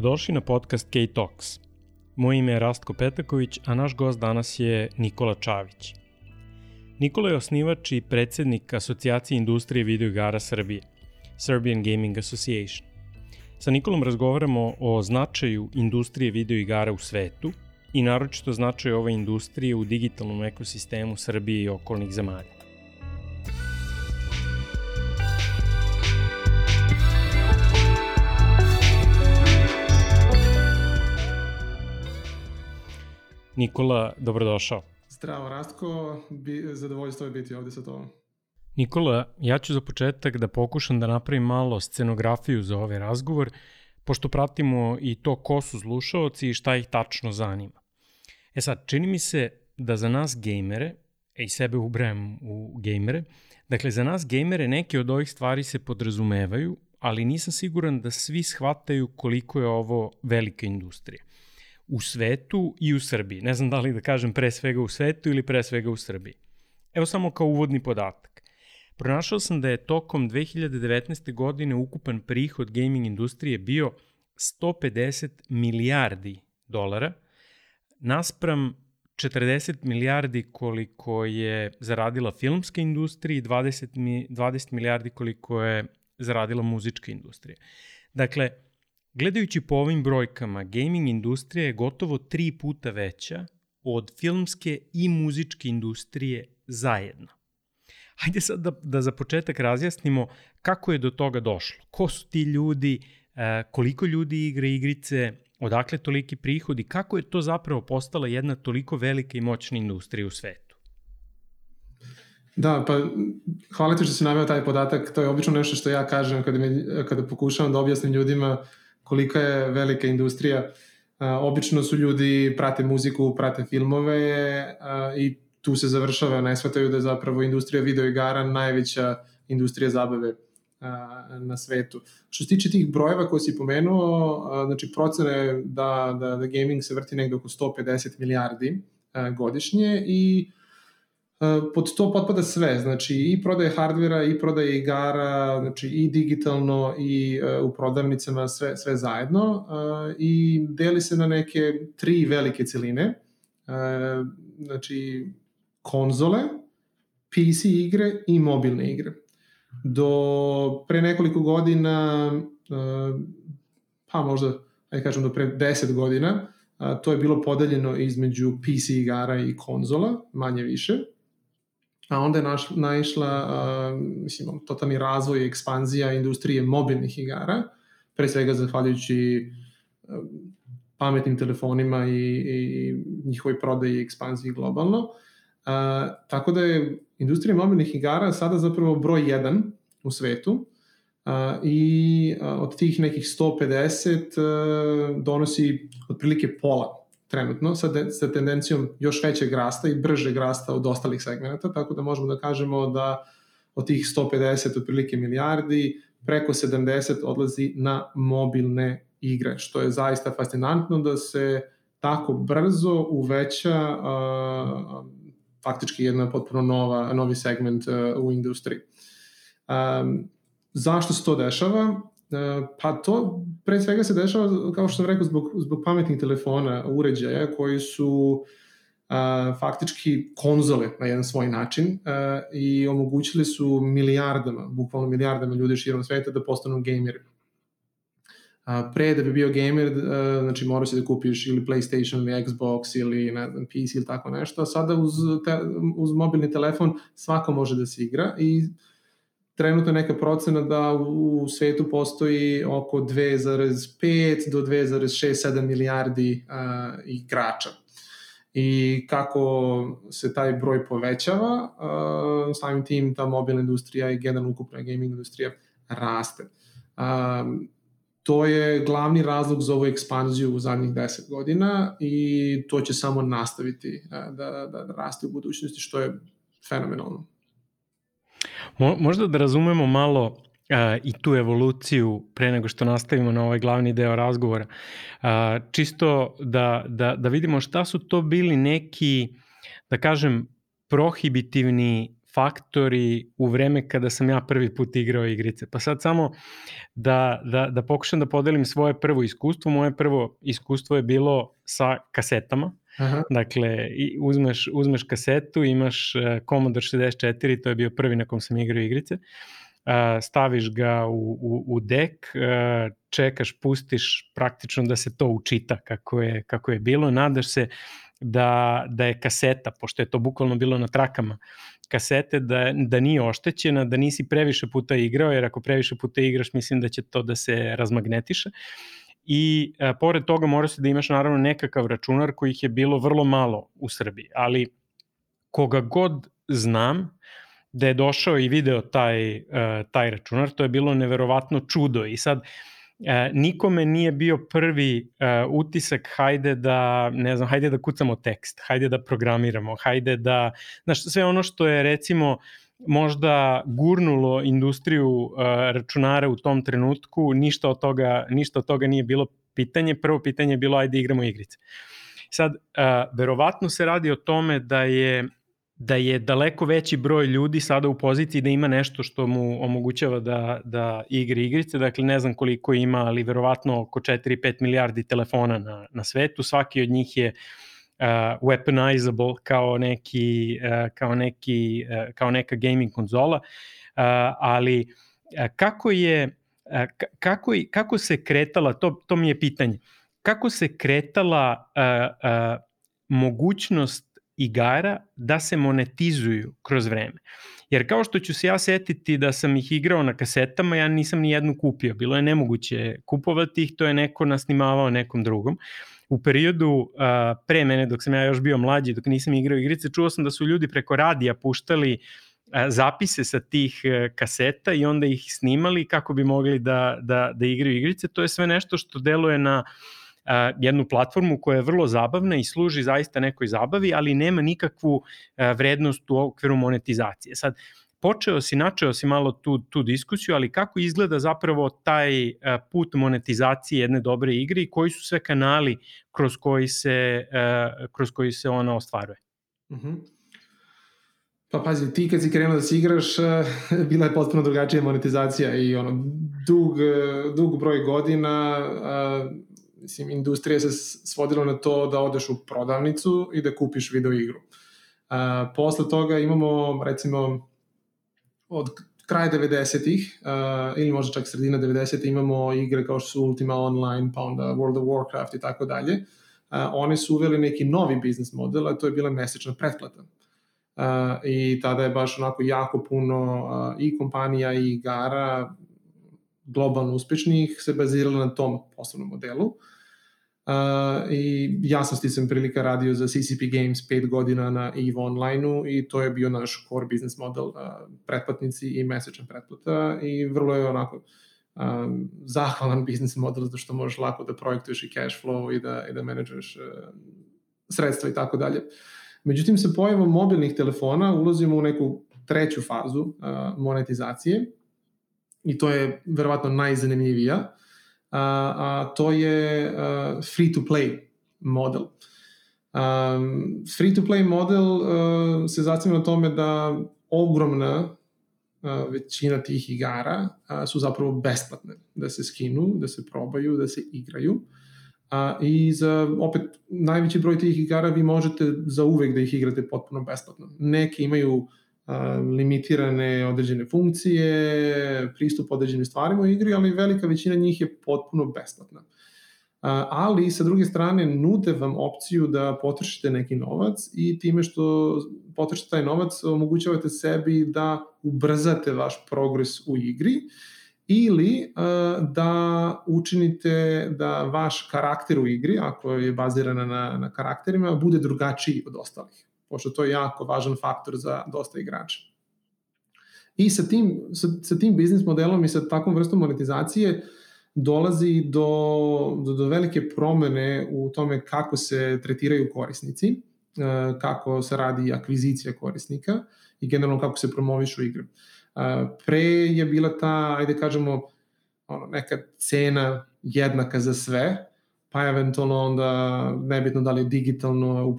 Dobrodošli na podcast K-Talks. Moje ime je Rastko Petaković, a naš gost danas je Nikola Čavić. Nikola je osnivač i predsednik Asocijacije industrije videoigara Srbije, Serbian Gaming Association. Sa Nikolom razgovaramo o značaju industrije videoigara u svetu i naročito značaju ove industrije u digitalnom ekosistemu Srbije i okolnih zemalja. Nikola, dobrodošao. Zdravo, Rastko. Bi, zadovoljstvo je biti ovde sa tobom. Nikola, ja ću za početak da pokušam da napravim malo scenografiju za ovaj razgovor, pošto pratimo i to ko su slušaoci i šta ih tačno zanima. E sad, čini mi se da za nas gejmere, e i sebe ubrajem u gejmere, dakle za nas gejmere neke od ovih stvari se podrazumevaju, ali nisam siguran da svi shvataju koliko je ovo velika industrija u svetu i u Srbiji. Ne znam da li da kažem pre svega u svetu ili pre svega u Srbiji. Evo samo kao uvodni podatak. Pronašao sam da je tokom 2019. godine ukupan prihod gaming industrije bio 150 milijardi dolara, naspram 40 milijardi koliko je zaradila filmska industrija i 20, 20 milijardi koliko je zaradila muzička industrija. Dakle, Gledajući po ovim brojkama, gaming industrija je gotovo tri puta veća od filmske i muzičke industrije zajedno. Hajde sad da, da za početak razjasnimo kako je do toga došlo. Ko su ti ljudi, e, koliko ljudi igra igrice, odakle toliki prihod i kako je to zapravo postala jedna toliko velika i moćna industrija u svetu? Da, pa hvala ti što si naveo taj podatak. To je obično nešto što ja kažem kada, me, kada pokušavam da objasnim ljudima kolika je velika industrija. Obično su ljudi prate muziku, prate filmove i tu se završava, ne shvataju da je zapravo industrija videoigara najveća industrija zabave na svetu. Što se tiče tih brojeva koje si pomenuo, znači procene da, da, da gaming se vrti negde oko 150 milijardi godišnje i pod to potpada sve, znači i prodaje hardvera, i prodaje igara, znači i digitalno i uh, u prodavnicama sve, sve zajedno uh, i deli se na neke tri velike celine, znači konzole, PC igre i mobilne igre. Do pre nekoliko godina, pa možda, ajde kažem do pre 10 godina, to je bilo podeljeno između PC igara i konzola, manje više a onda je naš, naišla, uh, mislim, totalni razvoj i ekspanzija industrije mobilnih igara, pre svega zahvaljujući uh, pametnim telefonima i, i njihovoj prodaji i ekspanziji globalno. Uh, tako da je industrija mobilnih igara sada zapravo broj 1 u svetu uh, i uh, od tih nekih 150 uh, donosi otprilike pola trenutno sa, de, sa tendencijom još većeg rasta i bržeg rasta od ostalih segmenta, tako da možemo da kažemo da od tih 150 otprilike milijardi preko 70 odlazi na mobilne igre, što je zaista fascinantno da se tako brzo uveća uh, faktički jedna potpuno nova, novi segment uh, u industriji. Um, zašto se to dešava? E, pa to pre svega se dešava, kao što sam rekao, zbog, zbog pametnih telefona, uređaja koji su a, faktički konzole na jedan svoj način a, i omogućili su milijardama, bukvalno milijardama ljudi širom sveta da postanu gameri. A, pre da bi bio gamer, a, znači morao si da kupiš ili PlayStation ili Xbox ili ne znam, PC ili tako nešto, a sada uz, te, uz mobilni telefon svako može da se igra i trenutno neka procena da u svetu postoji oko 2,5 do 2,6-7 milijardi uh, igrača. I kako se taj broj povećava, uh, samim tim ta mobilna industrija i generalno ukupna gaming industrija raste. Um, to je glavni razlog za ovu ekspanziju u zadnjih 10 godina i to će samo nastaviti da, da, da raste u budućnosti, što je fenomenalno. Mo, možda da razumemo malo uh, i tu evoluciju pre nego što nastavimo na ovaj glavni deo razgovora. Uh, čisto da, da, da vidimo šta su to bili neki, da kažem, prohibitivni faktori u vreme kada sam ja prvi put igrao igrice. Pa sad samo da, da, da pokušam da podelim svoje prvo iskustvo. Moje prvo iskustvo je bilo sa kasetama. Aha. Dakle, uzmeš, uzmeš kasetu, imaš uh, Commodore 64, to je bio prvi na kom sam igrao igrice. Uh, staviš ga u, u, u dek, uh, čekaš, pustiš praktično da se to učita kako je, kako je bilo. Nadaš se da, da je kaseta, pošto je to bukvalno bilo na trakama, kasete da, da nije oštećena, da nisi previše puta igrao, jer ako previše puta igraš, mislim da će to da se razmagnetiše. I a, e, pored toga mora se da imaš naravno nekakav računar kojih je bilo vrlo malo u Srbiji, ali koga god znam da je došao i video taj, uh, taj računar, to je bilo neverovatno čudo. I sad e, nikome nije bio prvi e, utisak hajde da, ne znam, hajde da kucamo tekst, hajde da programiramo, hajde da, znaš, sve ono što je recimo možda gurnulo industriju uh, računara u tom trenutku, ništa od toga, ništa od toga nije bilo pitanje. Prvo pitanje je bilo ajde igramo igrice. Sad, uh, verovatno se radi o tome da je da je daleko veći broj ljudi sada u poziciji da ima nešto što mu omogućava da, da igri igrice, dakle ne znam koliko ima, ali verovatno oko 4-5 milijardi telefona na, na svetu, svaki od njih je uh, weaponizable kao neki, uh, kao neki, uh, kao neka gaming konzola, uh, ali uh, kako je, uh, kako, kako se kretala, to, to mi je pitanje, kako se kretala uh, uh, mogućnost igara da se monetizuju kroz vreme. Jer kao što ću se ja setiti da sam ih igrao na kasetama, ja nisam ni jednu kupio. Bilo je nemoguće kupovati ih, to je neko nasnimavao nekom drugom. U periodu uh, pre mene, dok sam ja još bio mlađi, dok nisam igrao igrice, čuo sam da su ljudi preko radija puštali zapise sa tih uh, kaseta i onda ih snimali kako bi mogli da, da, da igraju igrice. To je sve nešto što deluje na jednu platformu koja je vrlo zabavna i služi zaista nekoj zabavi, ali nema nikakvu vrednost u okviru monetizacije. Sad, počeo si, načeo si malo tu, tu diskusiju, ali kako izgleda zapravo taj put monetizacije jedne dobre igre i koji su sve kanali kroz koji se, kroz koji se ona ostvaruje? Uh mhm. -huh. Pa pazi, ti kad si krenuo da si igraš, bila je potpuno drugačija monetizacija i ono, dug, dug broj godina, mislim, industrija se svodila na to da odeš u prodavnicu i da kupiš video igru. Uh, posle toga imamo, recimo, od kraja 90-ih, uh, ili možda čak sredina 90 imamo igre kao što su Ultima Online, pa onda World of Warcraft i tako dalje. Uh, one su uveli neki novi biznis model, a to je bila mesečna pretplata. Uh, I tada je baš onako jako puno uh, i kompanija i igara globalno uspešnih se bazirala na tom poslovnom modelu. Uh, I ja sam sticam prilika radio za CCP Games 5 godina na EVE Online-u i to je bio naš core business model, uh, pretplatnici i mesečna pretplata i vrlo je onako um, zahvalan business model zato što možeš lako da projektuješ i cash flow i da, i da menadžuješ uh, sredstva i tako dalje. Međutim, sa pojavom mobilnih telefona ulazimo u neku treću fazu uh, monetizacije i to je verovatno najzanimljivija, a, a to je free to play model. Um, free to play model uh, se zasniva na tome da ogromna uh, većina tih igara uh, su zapravo besplatne, da se skinu, da se probaju, da se igraju. A, I za, opet, najveći broj tih igara vi možete za uvek da ih igrate potpuno besplatno. Neke imaju limitirane određene funkcije, pristup određenim stvarima u igri, ali velika većina njih je potpuno besplatna. Ali, sa druge strane, nude vam opciju da potrošite neki novac i time što potrošite taj novac, omogućavate sebi da ubrzate vaš progres u igri ili da učinite da vaš karakter u igri, ako je bazirana na, na karakterima, bude drugačiji od ostalih pošto to je jako važan faktor za dosta igrača. I sa tim, sa, sa tim biznis modelom i sa takvom vrstom monetizacije dolazi do, do, do velike promene u tome kako se tretiraju korisnici, e, kako se radi akvizicija korisnika i generalno kako se promovišu igre. E, pre je bila ta, ajde kažemo, ono, neka cena jednaka za sve, pa eventualno onda nebitno da li je digitalno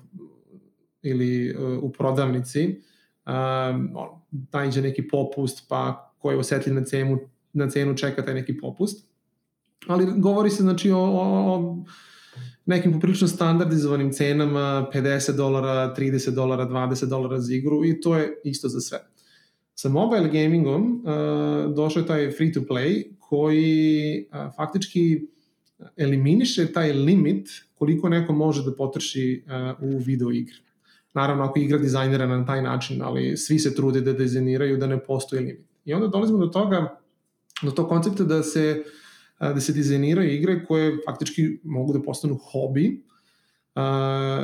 ili uh, u prodavnici, um, neki popust, pa ko je osetljiv na cenu, na cenu čeka taj neki popust. Ali govori se znači o, o, o nekim poprilično standardizovanim cenama 50 dolara, 30 dolara, 20 dolara za igru i to je isto za sve. Sa mobile gamingom uh, došao je taj free to play koji uh, faktički eliminiše taj limit koliko neko može da potroši uh, u video igre. Naravno, ako igra dizajnirana na taj način, ali svi se trude da dizajniraju da ne postoji limit. I onda dolazimo do toga, do tog koncepta da se, da se dizajniraju igre koje faktički mogu da postanu hobi, uh,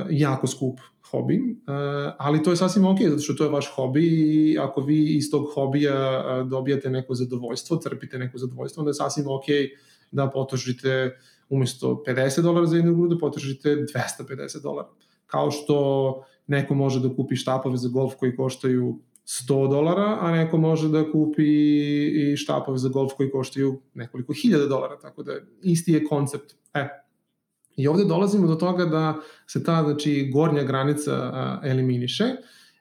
jako skup hobi, uh, ali to je sasvim ok, zato što to je vaš hobi i ako vi iz tog hobija uh, dobijate neko zadovoljstvo, crpite neko zadovoljstvo, onda je sasvim ok da potrošite umesto 50 dolara za jednu igru da potrošite 250 dolara. Kao što neko može da kupi štapove za golf koji koštaju 100 dolara, a neko može da kupi i štapove za golf koji koštaju nekoliko hiljada dolara, tako da isti je koncept. E, I ovde dolazimo do toga da se ta znači, gornja granica a, eliminiše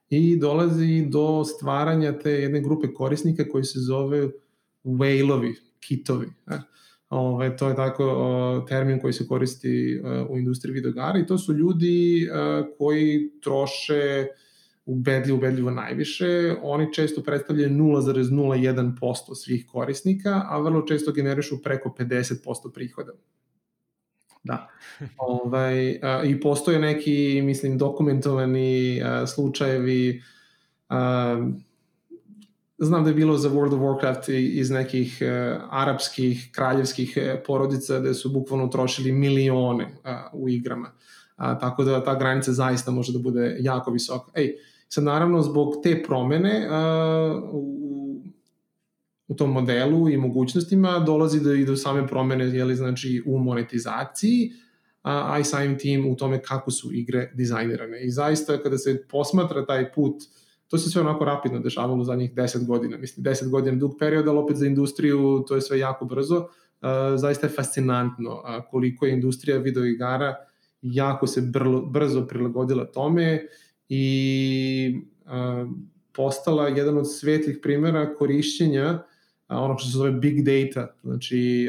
i dolazi do stvaranja te jedne grupe korisnika koji se zove whale-ovi, kitovi. E. Ove, to je tako o, termin koji se koristi o, u industriji videogara i to su ljudi o, koji troše ubedljivo, ubedljivo najviše. Oni često predstavljaju 0,01% svih korisnika, a vrlo često generišu preko 50% prihoda. Da. ovaj, a, I postoje neki, mislim, dokumentovani a, slučajevi a, znam da je bilo za World of Warcraft iz nekih uh, arapskih, kraljevskih uh, porodica da su bukvalno trošili milione uh, u igrama. Uh, tako da ta granica zaista može da bude jako visoka. Ej, sad naravno zbog te promene uh, u, u tom modelu i mogućnostima dolazi do, i do same promene jeli, znači, u monetizaciji, a, a i samim tim u tome kako su igre dizajnirane. I zaista kada se posmatra taj put uh, to se sve onako rapidno dešavalo u zadnjih 10 godina. Mislim, 10 godina dug period, ali opet za industriju to je sve jako brzo. Uh, zaista je fascinantno koliko je industrija videoigara jako se brlo, brzo prilagodila tome i uh, postala jedan od svetlih primjera korišćenja ono što se zove big data, znači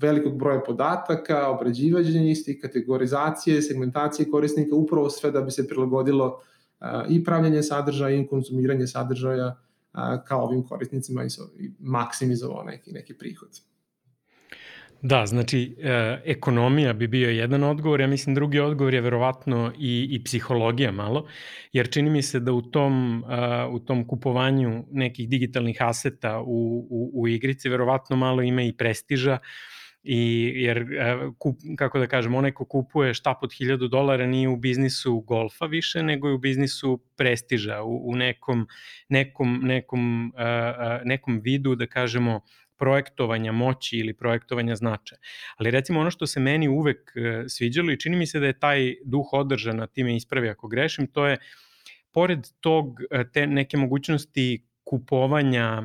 velikog broja podataka, obrađivanja istih, kategorizacije, segmentacije korisnika, upravo sve da bi se prilagodilo uh, i pravljanje sadržaja i konzumiranje sadržaja kao ovim korisnicima i maksimizovao neki, neki prihod. Da, znači e, ekonomija bi bio jedan odgovor, ja mislim drugi odgovor je verovatno i, i psihologija malo, jer čini mi se da u tom, e, u tom kupovanju nekih digitalnih aseta u, u, u igrici verovatno malo ima i prestiža, I, jer, e, kup, kako da kažem, onaj ko kupuje štap od 1000 dolara nije u biznisu golfa više, nego je u biznisu prestiža, u, u nekom, nekom, nekom, uh, nekom vidu, da kažemo, projektovanja moći ili projektovanja značaja. Ali recimo ono što se meni uvek sviđalo i čini mi se da je taj duh održan, na time ispravi ako grešim, to je pored tog te neke mogućnosti kupovanja,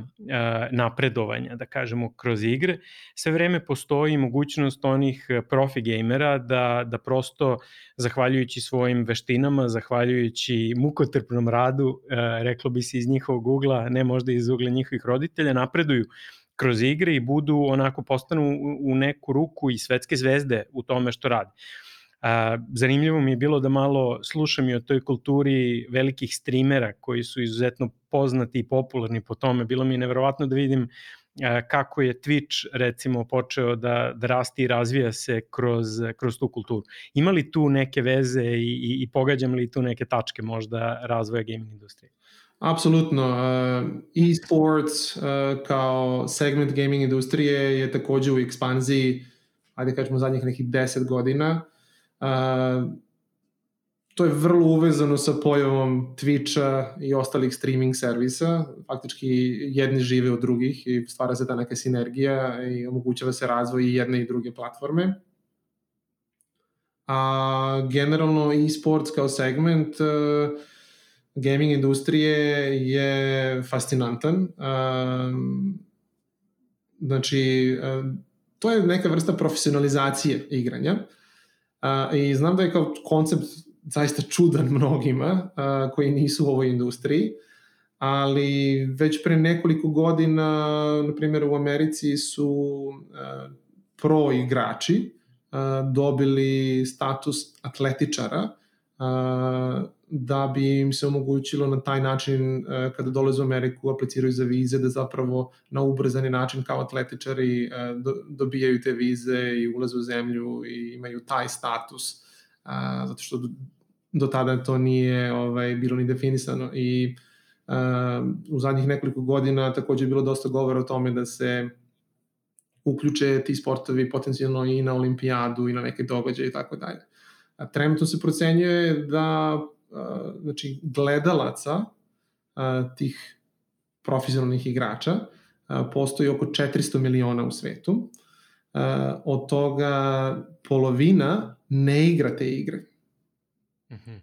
napredovanja, da kažemo, kroz igre, sve vreme postoji mogućnost onih e, profi gamera da, da prosto, zahvaljujući svojim veštinama, zahvaljujući mukotrpnom radu, e, reklo bi se iz njihovog ugla, ne možda iz ugla njihovih roditelja, napreduju kroz igre i budu onako postanu u neku ruku i svetske zvezde u tome što rade. A, zanimljivo mi je bilo da malo slušam i o toj kulturi velikih streamera koji su izuzetno poznati i popularni po tome. Bilo mi je neverovatno da vidim a, kako je Twitch recimo počeo da, da rasti i razvija se kroz, kroz tu kulturu. Ima li tu neke veze i, i, i pogađam li tu neke tačke možda razvoja gaming industrije? Apsolutno. E-sports kao segment gaming industrije je takođe u ekspanziji, ajde kažemo zadnjih nekih 10 godina. A, to je vrlo uvezano sa pojavom Twitcha i ostalih streaming servisa. Faktički jedni žive od drugih i stvara se ta neka sinergija i omogućava se razvoj i jedne i druge platforme. A generalno e-sports kao segment uh, gaming industrije je fascinantan. Uh, znači, uh, to je neka vrsta profesionalizacije igranja. Uh, A, I znam da je kao koncept zaista čudan mnogima a, koji nisu u ovoj industriji, ali već pre nekoliko godina, na primjer u Americi su uh, pro igrači uh, dobili status atletičara da bi im se omogućilo na taj način uh, kada dolaze u Ameriku apliciraju za vize da zapravo na ubrzani način kao atletičari do, dobijaju te vize i ulaze u zemlju i imaju taj status uh, zato što do, tada to nije ovaj bilo ni definisano i u zadnjih nekoliko godina takođe je bilo dosta govora o tome da se uključe ti sportovi potencijalno i na olimpijadu i na neke događaje i tako dalje. Trenutno se procenjuje da znači, gledalaca tih profesionalnih igrača postoji oko 400 miliona u svetu. Od toga polovina ne igra te igre. -hmm.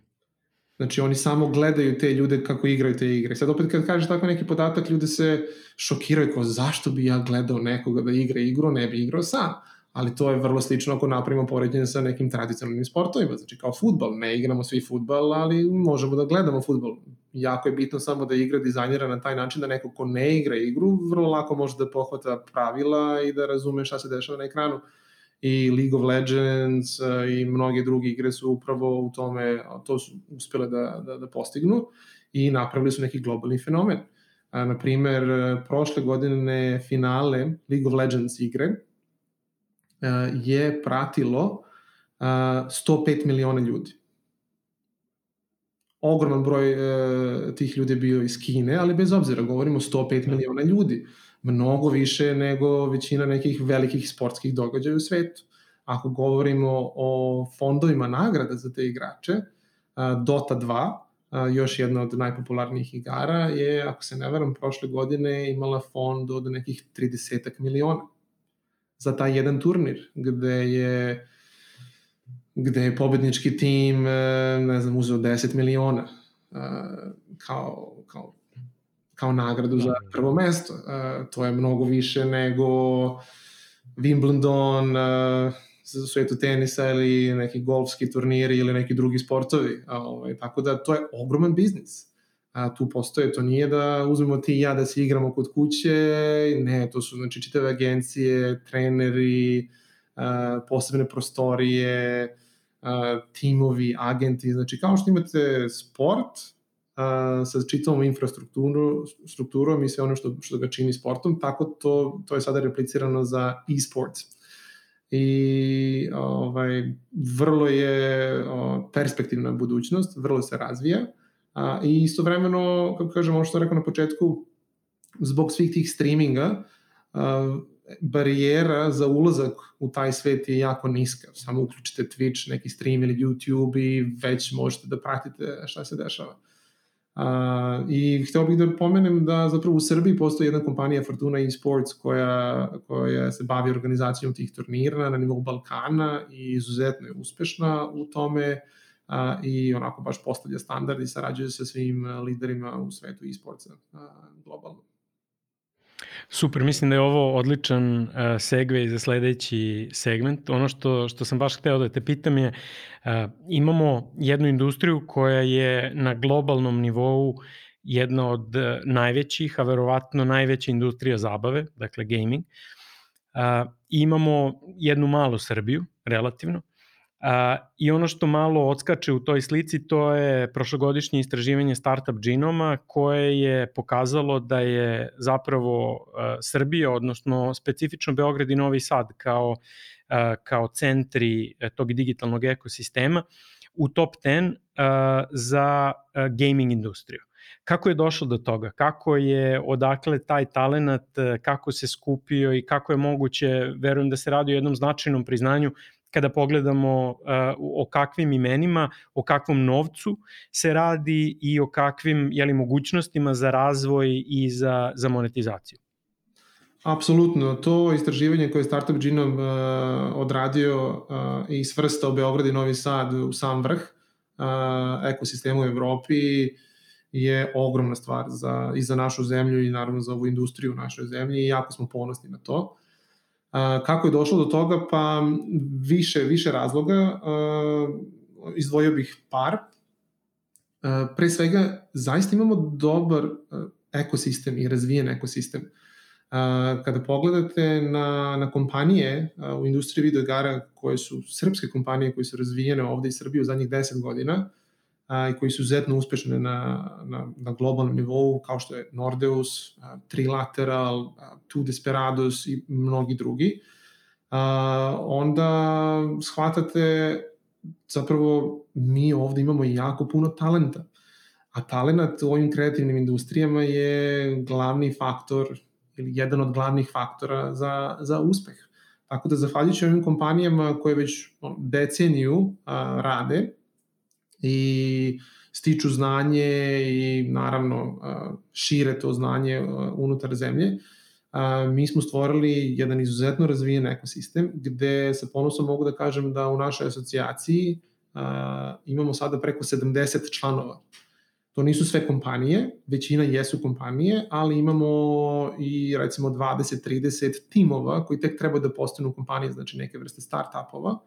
Znači oni samo gledaju te ljude kako igraju te igre. Sad opet kad kažeš tako neki podatak, ljude se šokiraju kao zašto bi ja gledao nekoga da igra igru, ne bi igrao sam. Ali to je vrlo slično ako napravimo poređenje sa nekim tradicionalnim sportovima. Znači kao futbal, ne igramo svi futbal, ali možemo da gledamo futbal. Jako je bitno samo da igra dizajnira na taj način da neko ko ne igra igru vrlo lako može da pohvata pravila i da razume šta se dešava na ekranu. I League of Legends i mnoge druge igre su upravo u tome, to su uspjele da, da, da postignu i napravili su neki globalni fenomen. A, na primer, prošle godine finale League of Legends igre je pratilo a, 105 miliona ljudi. Ogroman broj a, tih ljudi je bio iz Kine, ali bez obzira, govorimo 105 da. miliona ljudi mnogo više nego većina nekih velikih sportskih događaja u svetu. Ako govorimo o fondovima nagrada za te igrače, Dota 2, još jedna od najpopularnijih igara, je, ako se ne veram, prošle godine imala fond od nekih 30 miliona za taj jedan turnir, gde je gde je pobednički tim, e, ne znam, uzeo 10 miliona kao, kao kao nagradu za da. prvo mesto. Uh, to je mnogo više nego Wimbledon, za svetu tenisa ili neki golfski turniri ili neki drugi sportovi. Ovaj, tako da to je ogroman biznis. A, tu postoje, to nije da uzmemo ti i ja da se igramo kod kuće, ne, to su znači čitave agencije, treneri, a, posebne prostorije, a, timovi, agenti, znači kao što imate sport, sa čitavom infrastrukturom i sve ono što, što ga čini sportom, tako to, to je sada replicirano za e-sports. I ovaj, vrlo je o, perspektivna budućnost, vrlo se razvija a, i istovremeno, kako kažem, ono što rekao na početku, zbog svih tih streaminga, a, barijera za ulazak u taj svet je jako niska. Samo uključite Twitch, neki stream ili YouTube i već možete da pratite šta se dešava. A, I hteo bih da pomenem da zapravo u Srbiji postoji jedna kompanija Fortuna Esports koja, koja se bavi organizacijom tih turnira na nivou Balkana i izuzetno je uspešna u tome a, i onako baš postavlja standard i sarađuje sa svim liderima u svetu esportsa globalno. Super, mislim da je ovo odličan uh, za sledeći segment. Ono što, što sam baš hteo da te pitam je, uh, imamo jednu industriju koja je na globalnom nivou jedna od najvećih, a verovatno najveća industrija zabave, dakle gaming. Uh, imamo jednu malu Srbiju, relativno, A, I ono što malo odskače u toj slici to je prošlogodišnje istraživanje Startup Genoma koje je pokazalo da je zapravo a, Srbija, odnosno specifično Beograd i Novi Sad kao, a, kao centri e, tog digitalnog ekosistema u top 10 a, za a, gaming industriju. Kako je došlo do toga? Kako je, odakle taj talenat, kako se skupio i kako je moguće, verujem da se radi o jednom značajnom priznanju kada pogledamo uh, o kakvim imenima, o kakvom novcu se radi i o kakvim jeli, mogućnostima za razvoj i za, za monetizaciju. Apsolutno, to istraživanje koje je Startup Genome uh, odradio uh, i svrstao Beograd i Novi Sad u sam vrh uh, ekosistemu u Evropi je ogromna stvar za, i za našu zemlju i naravno za ovu industriju u našoj zemlji i jako smo ponosni na to. Kako je došlo do toga? Pa više, više razloga. Izdvojio bih par. pre svega, zaista imamo dobar ekosistem i razvijen ekosistem. Kada pogledate na, na kompanije u industriji video igara koje su srpske kompanije koje su razvijene ovde iz Srbije u zadnjih 10 godina, a, i koji su zetno uspešne na, na, na globalnom nivou, kao što je Nordeus, a, Trilateral, a, Two Desperados i mnogi drugi, a, onda shvatate zapravo mi ovde imamo jako puno talenta. A talenat u ovim kreativnim industrijama je glavni faktor ili jedan od glavnih faktora za, za uspeh. Tako da zahvaljujući ovim kompanijama koje već deceniju a, rade, i stiču znanje i naravno šire to znanje unutar zemlje. Mi smo stvorili jedan izuzetno razvijen ekosistem gde sa ponosom mogu da kažem da u našoj asocijaciji imamo sada preko 70 članova. To nisu sve kompanije, većina jesu kompanije, ali imamo i recimo 20-30 timova koji tek treba da postanu kompanije, znači neke vrste start-upova.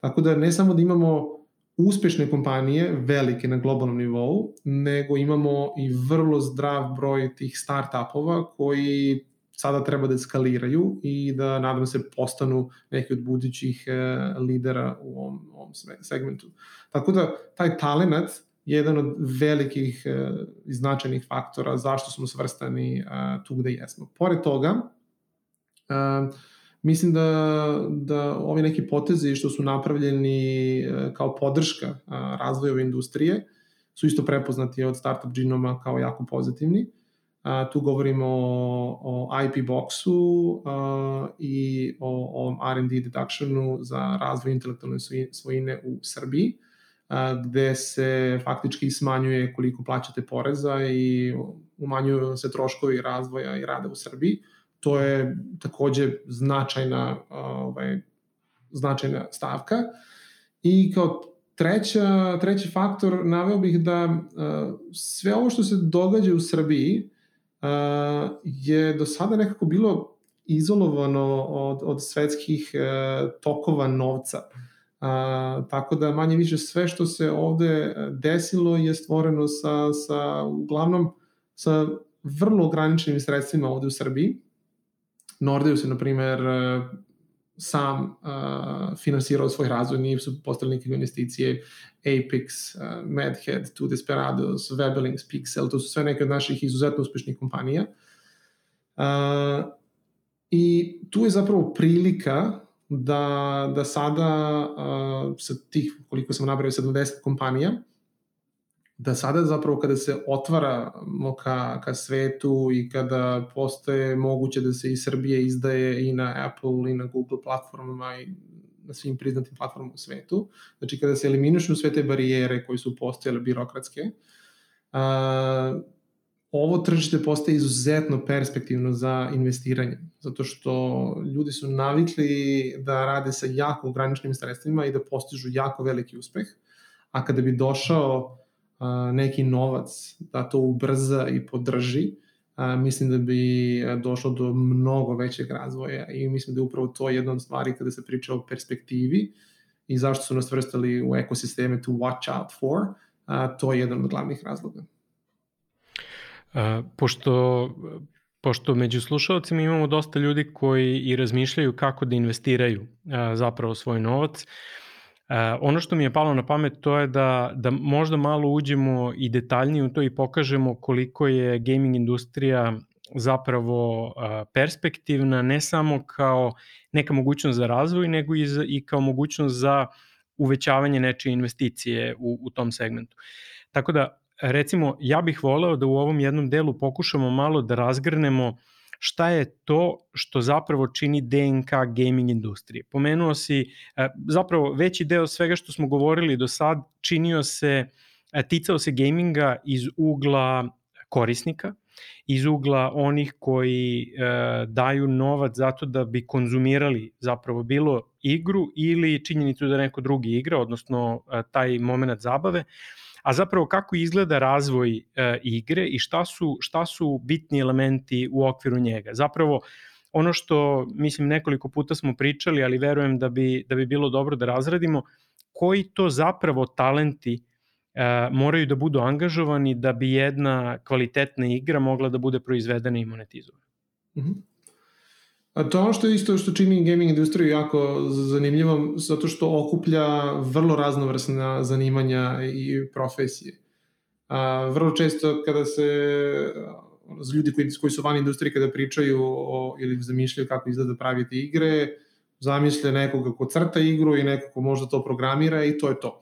Tako da ne samo da imamo uspešne kompanije, velike na globalnom nivou, nego imamo i vrlo zdrav broj tih start-upova koji sada treba da skaliraju i da nadam se postanu neki od budućih e, lidera u ovom, ovom segmentu. Tako da taj talenat je jedan od velikih e, značajnih faktora zašto smo svrstani e, tu gde jesmo. Pored toga, Mislim da, da ovi neki potezi što su napravljeni e, kao podrška razvoju industrije su isto prepoznati od Startup Genoma kao jako pozitivni. A, tu govorimo o, o IP boxu a, i o, o R&D deductionu za razvoj intelektualne svojine u Srbiji, a, gde se faktički smanjuje koliko plaćate poreza i umanjuju se troškovi razvoja i rada u Srbiji to je takođe značajna, ovaj, značajna stavka. I kao treća, treći faktor naveo bih da uh, sve ovo što se događa u Srbiji uh, je do sada nekako bilo izolovano od, od svetskih uh, tokova novca. Uh, tako da manje više sve što se ovde desilo je stvoreno sa, sa uglavnom sa vrlo ograničenim sredstvima ovde u Srbiji Nordeus je, na primer, e, sam uh, finansirao svoj razvoj, nije su postali neke investicije, Apex, uh, Madhead, Two Desperados, Webelings, Pixel, to su sve neke od naših izuzetno uspešnih kompanija. Uh, I tu je zapravo prilika da, da sada uh, sa tih, koliko sam napravio, 70 kompanija, da sada zapravo kada se otvaramo ka, ka svetu i kada postoje moguće da se iz Srbije izdaje i na Apple i na Google platformama i na svim priznatim platformama u svetu, znači kada se eliminišu sve te barijere koje su postojale birokratske, a, ovo tržište postaje izuzetno perspektivno za investiranje, zato što ljudi su navikli da rade sa jako ograničenim sredstvima i da postižu jako veliki uspeh, a kada bi došao neki novac da to ubrza i podrži, a, mislim da bi došlo do mnogo većeg razvoja i mislim da je upravo to jedna od stvari kada se priča o perspektivi i zašto su nas vrstali u ekosisteme to watch out for, a, to je jedan od glavnih razloga. A, pošto pošto među slušalcima imamo dosta ljudi koji i razmišljaju kako da investiraju a, zapravo svoj novac, E, ono što mi je palo na pamet to je da, da možda malo uđemo i detaljnije u to i pokažemo koliko je gaming industrija zapravo uh, perspektivna, ne samo kao neka mogućnost za razvoj, nego i, za, i kao mogućnost za uvećavanje nečije investicije u, u tom segmentu. Tako da, recimo, ja bih voleo da u ovom jednom delu pokušamo malo da razgrnemo uh, šta je to što zapravo čini DNK gaming industrije. Pomenuo si, e, zapravo veći deo svega što smo govorili do sad činio se, e, ticao se gaminga iz ugla korisnika, iz ugla onih koji e, daju novac zato da bi konzumirali zapravo bilo igru ili činjenicu da neko drugi igra, odnosno e, taj moment zabave, a zapravo kako izgleda razvoj e, igre i šta su, šta su bitni elementi u okviru njega. Zapravo, ono što, mislim, nekoliko puta smo pričali, ali verujem da bi, da bi bilo dobro da razradimo, koji to zapravo talenti moraju da budu angažovani da bi jedna kvalitetna igra mogla da bude proizvedena i monetizovana. Mm -hmm. A to ono što je isto što čini gaming industriju jako zanimljivom, zato što okuplja vrlo raznovrsna zanimanja i profesije. A, vrlo često kada se ljudi koji, koji su van industrije kada pričaju o, ili zamišljaju kako izgleda praviti igre, zamisle nekoga ko crta igru i neko ko možda to programira i to je to.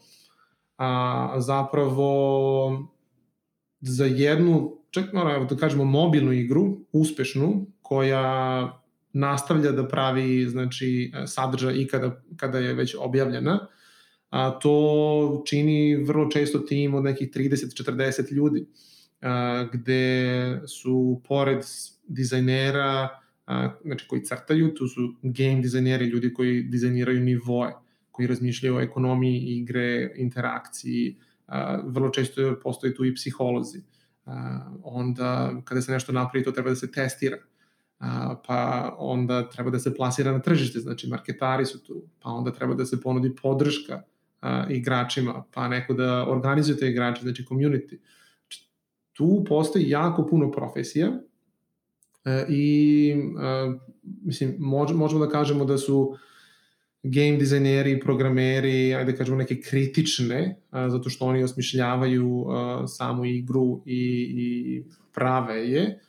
A, zapravo za jednu, čak no, da kažemo mobilnu igru, uspešnu, koja nastavlja da pravi znači sadržaj i kada, kada je već objavljena, a to čini vrlo često tim od nekih 30-40 ljudi, a, gde su pored dizajnera, a, znači koji crtaju, tu su game dizajneri, ljudi koji dizajniraju nivoe, koji razmišljaju o ekonomiji igre, interakciji, a, vrlo često postoji tu i psiholozi. A, onda kada se nešto napravi, to treba da se testira pa onda treba da se plasira na tržište, znači marketari su tu, pa onda treba da se ponudi podrška igračima, pa neko da organizuje te igrače, znači community. Znači, tu postoji jako puno profesija e, i e, mislim, mož, možemo da kažemo da su game dizajneri, programeri, ajde da kažemo neke kritične, a, zato što oni osmišljavaju samu igru i, i prave je,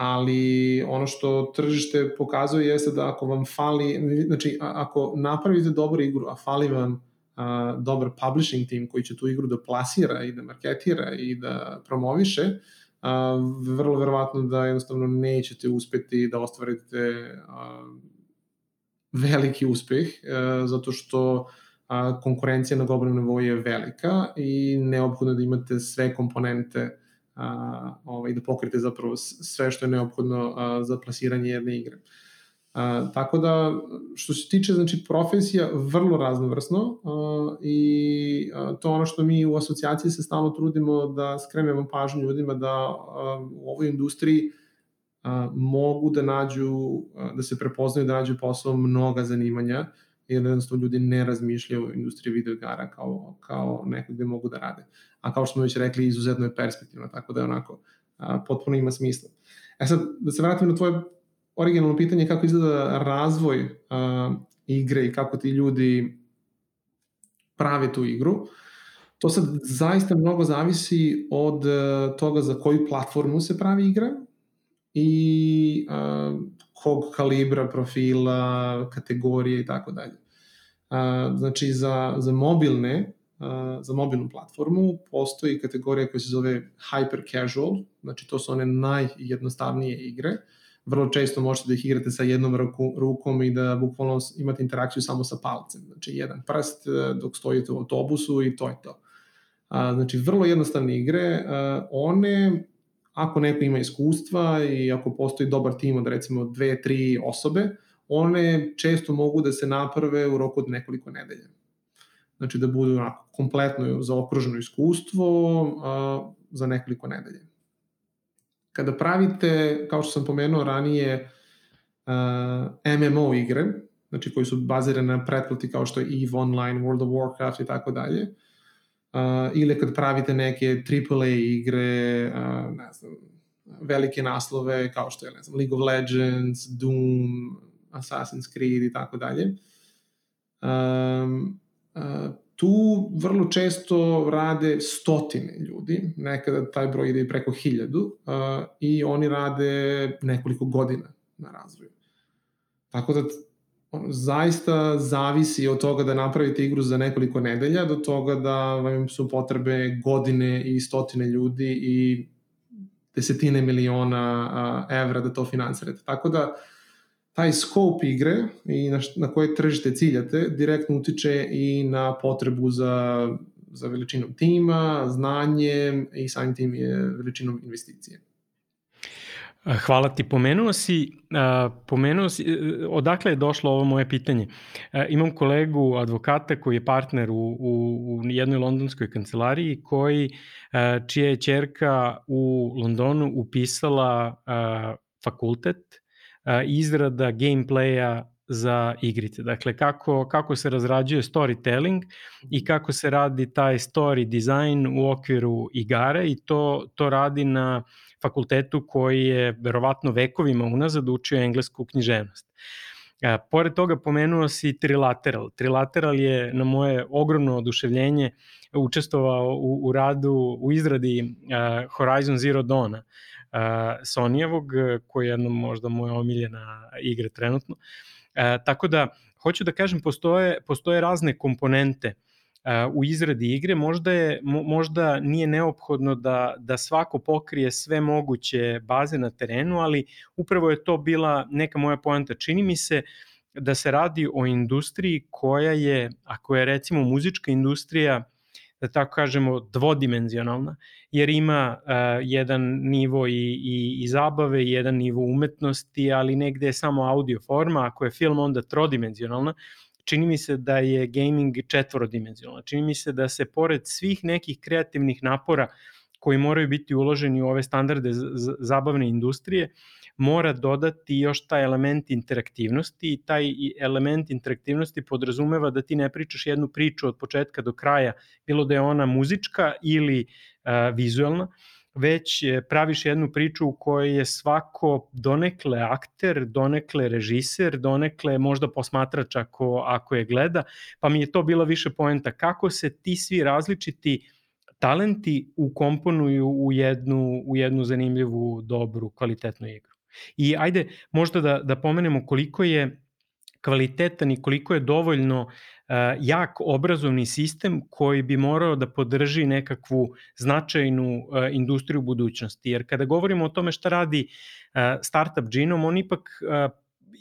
ali ono što tržište pokazuje jeste da ako vam fali, znači ako napravite dobru igru, a fali vam a, dobar publishing team koji će tu igru da plasira i da marketira i da promoviše, a, vrlo verovatno da jednostavno nećete uspeti da ostvarite a, veliki uspeh, a, zato što a, konkurencija na globalnom nivou je velika i neophodno da imate sve komponente a, ovaj, da pokrite zapravo sve što je neophodno a, za plasiranje jedne igre. A, tako da, što se tiče znači, profesija, vrlo raznovrsno a, i a, to ono što mi u asocijaciji se stalno trudimo da skrenemo pažnju ljudima da a, u ovoj industriji a, mogu da nađu, a, da se prepoznaju da nađu posao mnoga zanimanja, jer jednostavno ljudi ne razmišljaju o industriji videoigara kao, kao neko gde mogu da rade. A kao što smo već rekli, izuzetno je perspektivno, tako da je onako a, potpuno ima smisla. E sad, da se vratim na tvoje originalno pitanje kako izgleda razvoj a, igre i kako ti ljudi prave tu igru. To sad zaista mnogo zavisi od uh, toga za koju platformu se pravi igra i uh, kog kalibra, profila, kategorije i tako dalje. Znači, za, za mobilne, za mobilnu platformu postoji kategorija koja se zove hyper casual, znači to su one najjednostavnije igre. Vrlo često možete da ih igrate sa jednom ruku, rukom i da bukvalno imate interakciju samo sa palcem. Znači, jedan prst e, dok stojite u autobusu i to je to. Znači, vrlo jednostavne igre. One ako neko ima iskustva i ako postoji dobar tim od recimo dve, tri osobe, one često mogu da se naprave u roku od nekoliko nedelja. Znači da budu onako kompletno zaokruženo iskustvo a, za nekoliko nedelja. Kada pravite, kao što sam pomenuo ranije, a, MMO igre, znači koji su bazirane na pretplati kao što je EVE Online, World of Warcraft i tako dalje, ili kad pravite neke AAA igre, uh, ne znam, velike naslove kao što je, ne znam, League of Legends, Doom, Assassin's Creed i tako dalje. Uh, tu vrlo često rade stotine ljudi, nekada taj broj ide i preko hiljadu, uh, i oni rade nekoliko godina na razvoju. Tako da zaista zavisi od toga da napravite igru za nekoliko nedelja do toga da vam su potrebe godine i stotine ljudi i desetine miliona evra da to finansirate. Tako da taj scope igre i na, na koje tržište ciljate direktno utiče i na potrebu za, za veličinom tima, znanjem i samim tim je veličinom investicije. Hvala ti. Pomenuo si, pomenuo si, e, odakle je došlo ovo moje pitanje. Imam kolegu advokata koji je partner u, u, u jednoj londonskoj kancelariji koji, čija je čerka u Londonu upisala fakultet izrada gameplaya za igrice. Dakle, kako, kako se razrađuje storytelling i kako se radi taj story design u okviru igara i to, to radi na fakultetu koji je verovatno vekovima unazad učio englesku književnost. A, pored toga pomenuo si Trilateral. Trilateral je na moje ogromno oduševljenje učestvovao u, u radu, u izradi a, Horizon Zero Dawn Sonijevog, koji je jedno možda moja omiljena igra trenutno. Tako da, hoću da kažem, postoje, postoje razne komponente u izradi igre, možda, je, možda nije neophodno da, da svako pokrije sve moguće baze na terenu, ali upravo je to bila neka moja poanta. Čini mi se da se radi o industriji koja je, ako je recimo muzička industrija, da tako kažemo, dvodimenzionalna, jer ima uh, jedan nivo i, i, i zabave, jedan nivo umetnosti, ali negde je samo audio forma, ako je film onda trodimenzionalna, čini mi se da je gaming četvorodimenzionalan. Čini mi se da se pored svih nekih kreativnih napora koji moraju biti uloženi u ove standarde zabavne industrije, mora dodati još taj element interaktivnosti i taj element interaktivnosti podrazumeva da ti ne pričaš jednu priču od početka do kraja, bilo da je ona muzička ili uh, vizualna, već praviš jednu priču u kojoj je svako donekle akter, donekle režiser, donekle možda posmatrač ako, ako je gleda, pa mi je to bila više poenta kako se ti svi različiti talenti ukomponuju u jednu, u jednu zanimljivu, dobru, kvalitetnu igru. I ajde možda da, da pomenemo koliko je kvalitetan i koliko je dovoljno uh, jak obrazovni sistem koji bi morao da podrži nekakvu značajnu uh, industriju budućnosti. Jer kada govorimo o tome šta radi uh, Startup Genome, on ipak uh,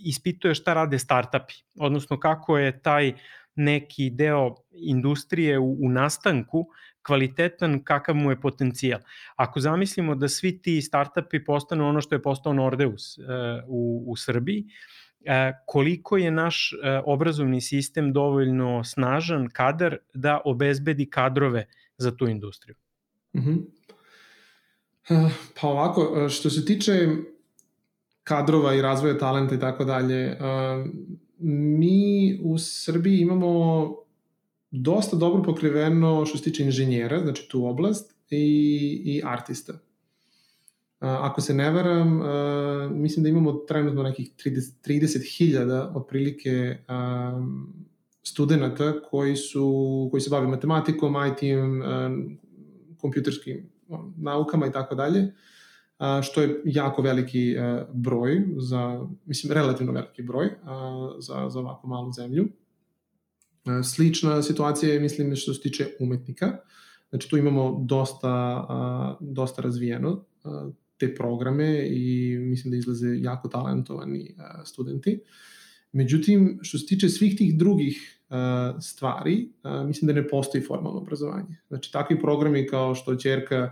ispituje šta rade startupi, odnosno kako je taj neki deo industrije u, u nastanku kvalitetan kakav mu je potencijal. Ako zamislimo da svi ti startupi postanu ono što je postao Nordeus uh, u, u Srbiji, uh, koliko je naš uh, obrazovni sistem dovoljno snažan kadar da obezbedi kadrove za tu industriju? Mm -hmm. Pa ovako, što se tiče kadrova i razvoja talenta i tako dalje, mi u Srbiji imamo dosta dobro pokriveno što se tiče inženjera, znači tu oblast, i, i artista. Ako se ne varam, mislim da imamo trenutno nekih 30.000 30 otprilike studenta koji, su, koji se bave matematikom, IT-em, kompjuterskim naukama i tako dalje, što je jako veliki broj, za, mislim relativno veliki broj za, za ovako malu zemlju. E, slična situacija je, mislim, što se tiče umetnika. Znači, tu imamo dosta, dosta razvijeno te programe i mislim da izlaze jako talentovani studenti. Međutim, što se tiče svih tih drugih stvari, mislim da ne postoji formalno obrazovanje. Znači, takvi programi kao što čerka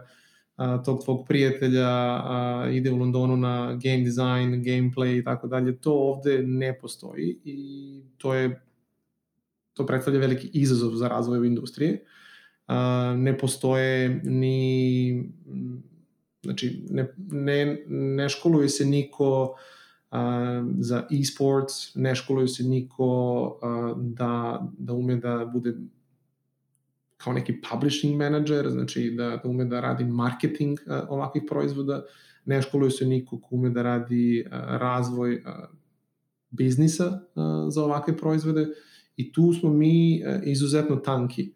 tog tvog prijatelja ide u Londonu na game design, gameplay i tako dalje, to ovde ne postoji i to je to predstavlja veliki izazov za razvoj ove industrije. ne postoje ni znači ne, ne, ne školuje se niko za e-sports, ne školuje se niko da, da ume da bude kao neki publishing manager, znači da, da ume da radi marketing ovakvih proizvoda, ne školuje se niko ko ume da radi razvoj biznisa za ovakve proizvode i tu smo mi e, izuzetno tanki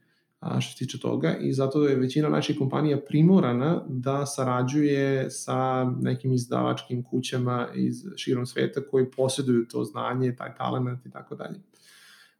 što se tiče toga i zato je većina naših kompanija primorana da sarađuje sa nekim izdavačkim kućama iz širom sveta koji posjeduju to znanje, taj talent i tako dalje.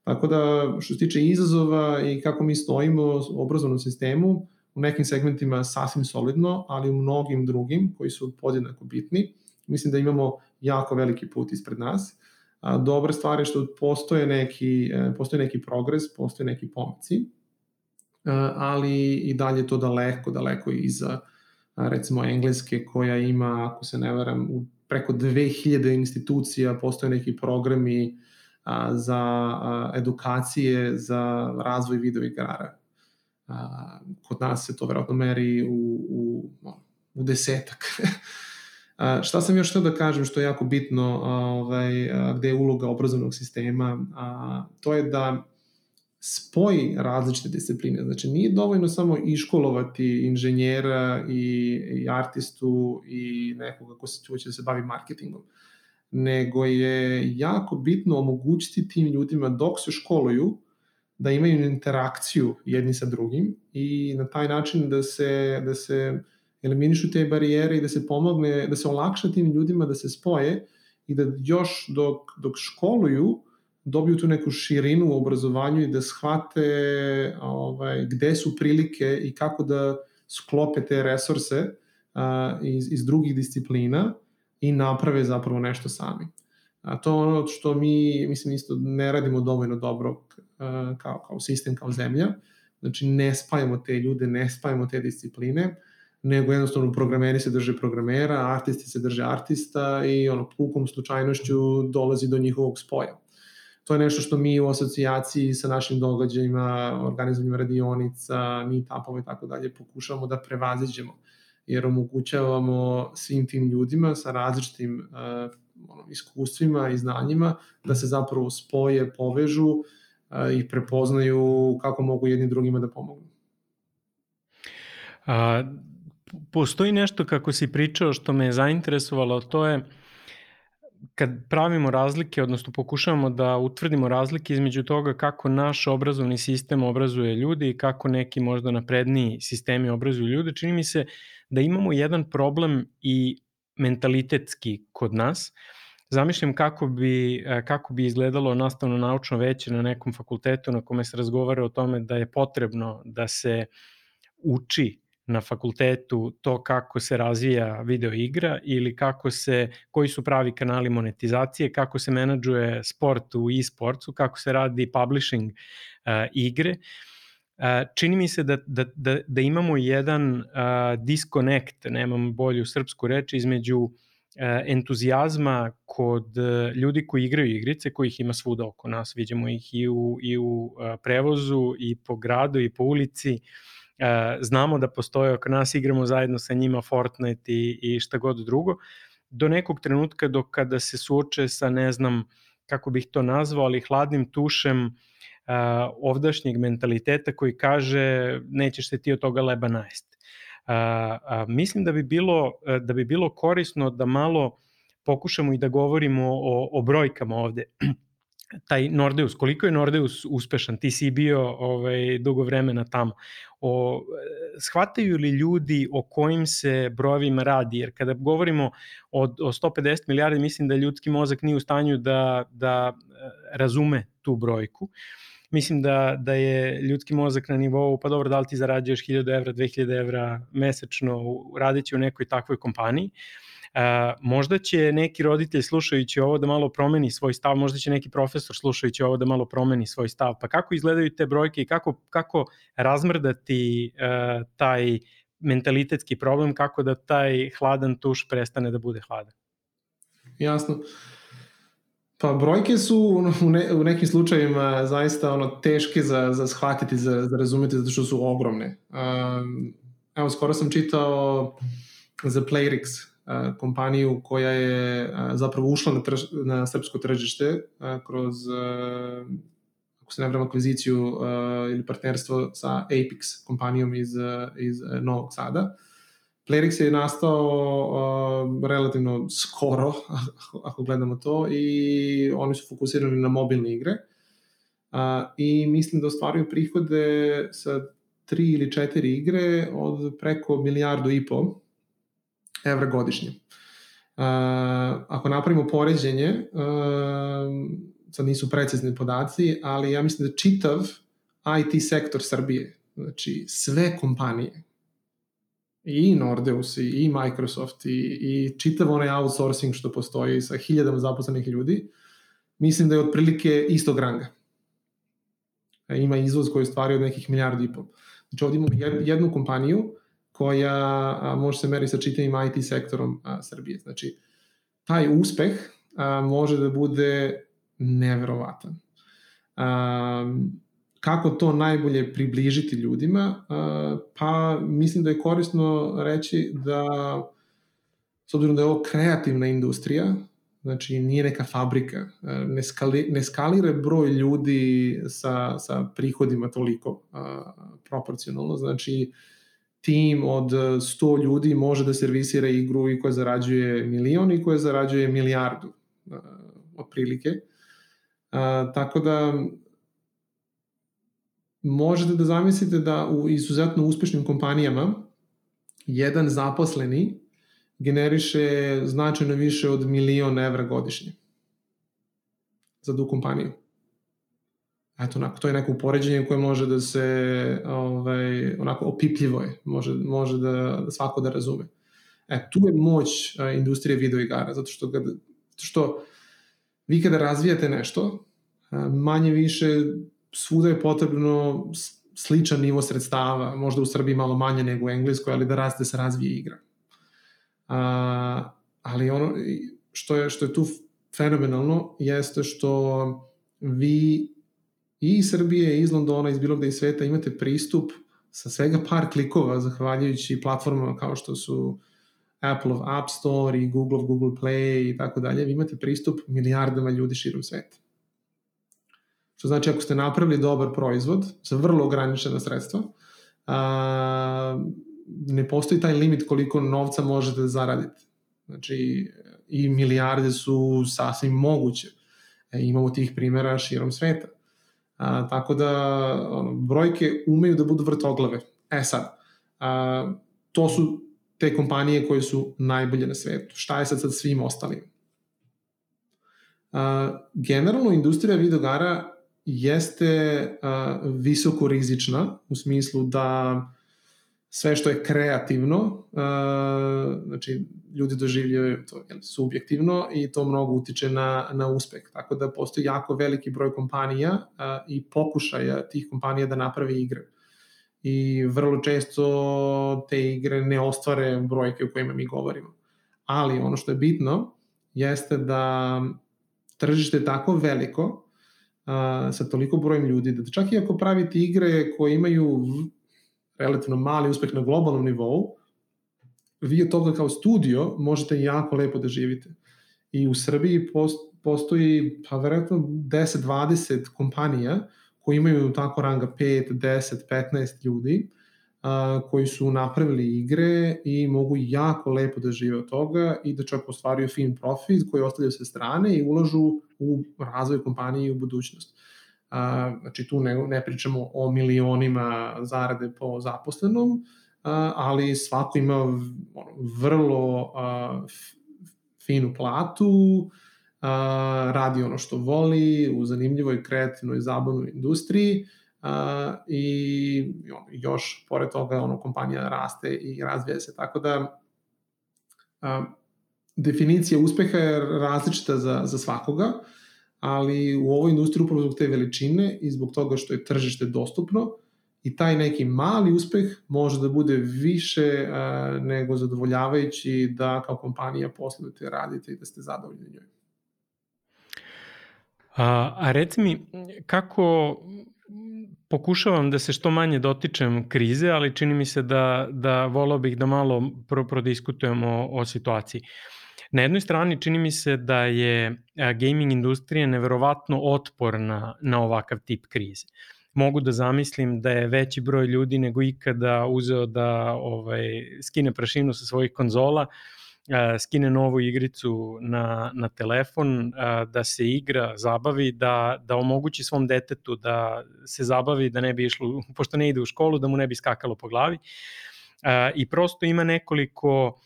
Tako da, što se tiče izazova i kako mi stojimo u obrazovnom sistemu, u nekim segmentima sasvim solidno, ali u mnogim drugim koji su podjednako bitni, mislim da imamo jako veliki put ispred nas dobra stvar je što postoje neki, e, postoje neki progres, postoje neki pomaci, e, ali i dalje to daleko, daleko iza recimo engleske koja ima, ako se ne varam, u preko 2000 institucija postoje neki programi za edukacije za razvoj video igara. Kod nas se to verovatno meri u, u, u desetak A, šta sam još htio da kažem što je jako bitno, ovaj, gde je uloga obrazovnog sistema, a, to je da spoji različite discipline. Znači, nije dovoljno samo iškolovati inženjera i, i artistu i nekoga ko se će da se bavi marketingom, nego je jako bitno omogućiti tim ljudima dok se školuju da imaju interakciju jedni sa drugim i na taj način da se, da se eliminišu te barijere i da se pomogne, da se olakša tim ljudima da se spoje i da još dok, dok školuju dobiju tu neku širinu u obrazovanju i da shvate ovaj, gde su prilike i kako da sklope te resurse a, iz, iz drugih disciplina i naprave zapravo nešto sami. A to je ono što mi, mislim, isto ne radimo dovoljno dobro kao, kao sistem, kao zemlja. Znači, ne spajamo te ljude, ne spajamo te discipline, nego jednostavno programeri se drže programera, artisti se drže artista i ono, pukom slučajnošću dolazi do njihovog spoja. To je nešto što mi u asocijaciji sa našim događajima, organizovanjem radionica, meetupova i tako dalje pokušavamo da prevaziđemo jer omogućavamo svim tim ljudima sa različitim uh, ono, iskustvima i znanjima da se zapravo spoje, povežu uh, i prepoznaju kako mogu jedni drugima da pomognu. A, postoji nešto kako si pričao što me je zainteresovalo, to je kad pravimo razlike, odnosno pokušavamo da utvrdimo razlike između toga kako naš obrazovni sistem obrazuje ljudi i kako neki možda napredniji sistemi obrazuju ljude, čini mi se da imamo jedan problem i mentalitetski kod nas. Zamišljam kako bi, kako bi izgledalo nastavno naučno veće na nekom fakultetu na kome se razgovara o tome da je potrebno da se uči na fakultetu to kako se razvija video igra ili kako se, koji su pravi kanali monetizacije, kako se menadžuje sport u e-sportsu, kako se radi publishing uh, igre. Uh, čini mi se da, da, da, da imamo jedan uh, disconnect, nemam bolju srpsku reč, između entuzijazma kod ljudi koji igraju igrice, kojih ima svuda oko nas, vidimo ih i u, i u prevozu, i po gradu, i po ulici, uh, znamo da postoje oko nas, igramo zajedno sa njima Fortnite i, i šta god drugo, do nekog trenutka do kada se suoče sa, ne znam, kako bih to nazvao, ali hladnim tušem uh, ovdašnjeg mentaliteta koji kaže nećeš se ti od toga leba najesti. Uh, uh, mislim da bi bilo da bi bilo korisno da malo pokušamo i da govorimo o, o brojkama ovde. taj Nordeus, koliko je Nordeus uspešan, ti si bio ovaj, dugo vremena tamo, o, shvataju li ljudi o kojim se brojevima radi, jer kada govorimo o, o 150 milijardi, mislim da ljudski mozak nije u stanju da, da e, razume tu brojku. Mislim da, da je ljudski mozak na nivou, pa dobro, da li ti zarađuješ 1000 evra, 2000 evra mesečno radeći u nekoj takvoj kompaniji, E, možda će neki roditelj slušajući ovo da malo promeni svoj stav, možda će neki profesor slušajući ovo da malo promeni svoj stav. Pa kako izgledaju te brojke i kako, kako razmrdati uh, taj mentalitetski problem, kako da taj hladan tuš prestane da bude hladan? Jasno. Pa brojke su u, ne, u nekim slučajevima zaista ono teške za, za shvatiti, za, za razumeti, zato što su ogromne. Um, evo, skoro sam čitao za Playrix, kompaniju koja je zapravo ušla na, trž, na srpsko tržište kroz, ako se ne vrem, akviziciju ili partnerstvo sa Apex kompanijom iz, iz Novog Sada. Playrix je nastao uh, relativno skoro, ako gledamo to, i oni su fokusirani na mobilne igre. Uh, I mislim da ostvaruju prihode sa tri ili četiri igre od preko milijardu i po evra godišnje. Uh, ako napravimo poređenje, uh, sad nisu precizni podaci, ali ja mislim da čitav IT sektor Srbije, znači sve kompanije, i Nordeus, i Microsoft, i, i čitav onaj outsourcing što postoji sa hiljadama zaposlenih ljudi, mislim da je otprilike istog ranga. E, ima izvoz koji je stvario od nekih milijardi i pol. Znači ovdje imamo jednu kompaniju koja može se meri sa čitavim IT sektorom Srbije. Znači, taj uspeh može da bude neverovatan. A, kako to najbolje približiti ljudima? Pa mislim da je korisno reći da s obzirom da je ovo kreativna industrija, znači nije neka fabrika, ne, skali, ne skalira broj ljudi sa, sa prihodima toliko proporcionalno, znači tim od 100 ljudi može da servisira igru i koja zarađuje milion i koja zarađuje milijardu otprilike. A, tako da možete da zamislite da u izuzetno uspešnim kompanijama jedan zaposleni generiše značajno više od milion evra godišnje za tu kompaniju. Eto, onako, to je neko upoređenje koje može da se, ovaj, onako, opipljivo je, može, može da, da svako da razume. E, tu je moć a, industrije videoigara, zato što, kad, što vi kada razvijate nešto, manje više svuda je potrebno sličan nivo sredstava, možda u Srbiji malo manje nego u Engleskoj, ali da raste se razvije igra. A, ali ono što je, što je tu fenomenalno jeste što vi i iz Srbije, iz Londona, iz bilo gde iz sveta imate pristup sa svega par klikova, zahvaljujući platformama kao što su Apple App Store i Google Google Play i tako dalje, vi imate pristup milijardama ljudi širom sveta. Što znači ako ste napravili dobar proizvod sa vrlo ograničena sredstva, a, ne postoji taj limit koliko novca možete da zaradite. Znači, i milijarde su sasvim moguće. E, imamo tih primjera širom sveta. A, tako da ono, brojke umeju da budu vrtoglave. E sad, a, to su te kompanije koje su najbolje na svetu. Šta je sad sa svim ostalim? A, generalno, industrija videogara jeste visoko rizična u smislu da sve što je kreativno, znači ljudi doživljaju to jel, subjektivno i to mnogo utiče na, na uspeh. Tako da postoji jako veliki broj kompanija i pokušaja tih kompanija da naprave igre. I vrlo često te igre ne ostvare brojke o kojima mi govorimo. Ali ono što je bitno jeste da tržište je tako veliko uh, sa toliko brojem ljudi da čak i ako pravite igre koje imaju relativno mali uspeh na globalnom nivou, vi od toga kao studio možete jako lepo da živite. I u Srbiji postoji, pa verovatno 10-20 kompanija koji imaju tako ranga 5, 10, 15 ljudi, a, koji su napravili igre i mogu jako lepo da žive od toga i da čak ostvaruju fin profit koji ostavljaju sa strane i ulažu u razvoj kompanije i u budućnost. A, znači tu ne, ne pričamo o milionima zarade po zaposlenom, a, ali svako ima vrlo a, finu platu, a, radi ono što voli u zanimljivoj, kreativnoj, zabavnoj industriji i još pored toga ono kompanija raste i razvija se tako da definicija uspeha je različita za, za svakoga ali u ovoj industriji upravo zbog te veličine i zbog toga što je tržište dostupno i taj neki mali uspeh može da bude više a, nego zadovoljavajući da kao kompanija poslujete, radite i da ste zadovoljni njoj. A, a reci mi, kako pokušavam da se što manje dotičem krize, ali čini mi se da, da volao bih da malo pro, prodiskutujemo o, o situaciji. Uh, Na jednoj strani čini mi se da je gaming industrija neverovatno otporna na ovakav tip krize. Mogu da zamislim da je veći broj ljudi nego ikada uzeo da ovaj, skine prašinu sa svojih konzola, skine novu igricu na, na telefon, da se igra, zabavi, da, da omogući svom detetu da se zabavi, da ne bi išlo, pošto ne ide u školu, da mu ne bi skakalo po glavi. I prosto ima nekoliko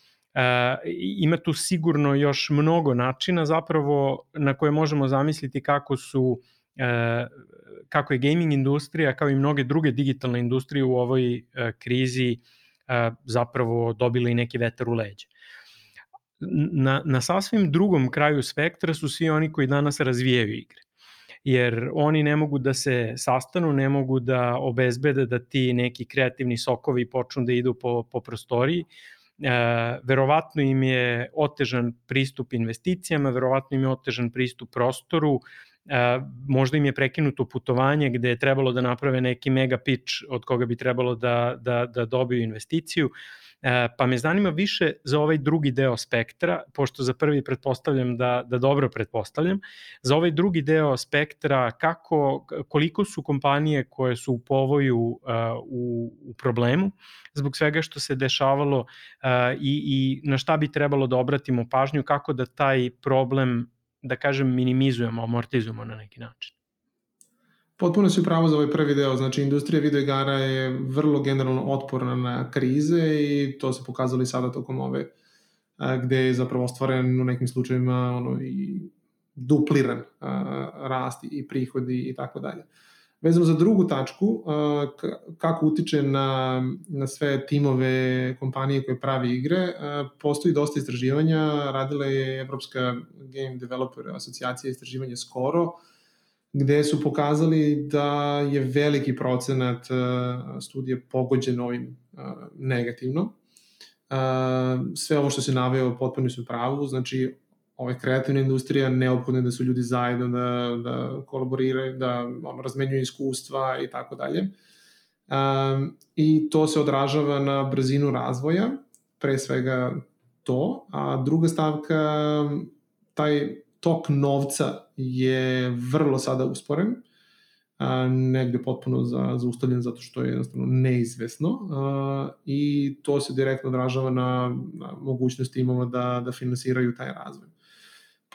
ima tu sigurno još mnogo načina zapravo na koje možemo zamisliti kako su kako je gaming industrija kao i mnoge druge digitalne industrije u ovoj krizi zapravo dobile i neki vetar u leđe. Na, na sasvim drugom kraju spektra su svi oni koji danas razvijaju igre. Jer oni ne mogu da se sastanu, ne mogu da obezbede da ti neki kreativni sokovi počnu da idu po, po prostoriji, e, verovatno im je otežan pristup investicijama, verovatno im je otežan pristup prostoru možda im je prekinuto putovanje gde je trebalo da naprave neki mega pitch od koga bi trebalo da, da, da dobiju investiciju. Pa me zanima više za ovaj drugi deo spektra, pošto za prvi pretpostavljam da, da dobro pretpostavljam, za ovaj drugi deo spektra kako, koliko su kompanije koje su u povoju uh, u, u problemu zbog svega što se dešavalo uh, i, i na šta bi trebalo da obratimo pažnju, kako da taj problem, da kažem, minimizujemo, amortizujemo na neki način. Potpuno si upravo za ovaj prvi deo, znači industrija videoigara je vrlo generalno otporna na krize i to se pokazalo i sada tokom ove gde je zapravo ostvaren u nekim slučajima ono, i dupliran a, rast i prihodi i tako dalje. Vezano za drugu tačku, kako utiče na, na sve timove kompanije koje pravi igre, postoji dosta istraživanja, radila je Evropska Game Developer asocijacija istraživanja skoro, gde su pokazali da je veliki procenat studije pogođen ovim negativno. Sve ovo što se naveo potpuno su pravu, znači ova kreativna industrija neophodno da su ljudi zajedno da, da kolaboriraju, da ono, razmenjuju iskustva i tako dalje. Um, I to se odražava na brzinu razvoja, pre svega to, a druga stavka, taj tok novca je vrlo sada usporen, a, negde potpuno za, zaustavljen zato što je jednostavno neizvesno a, i to se direktno odražava na, na mogućnost timova da, da finansiraju taj razvoj.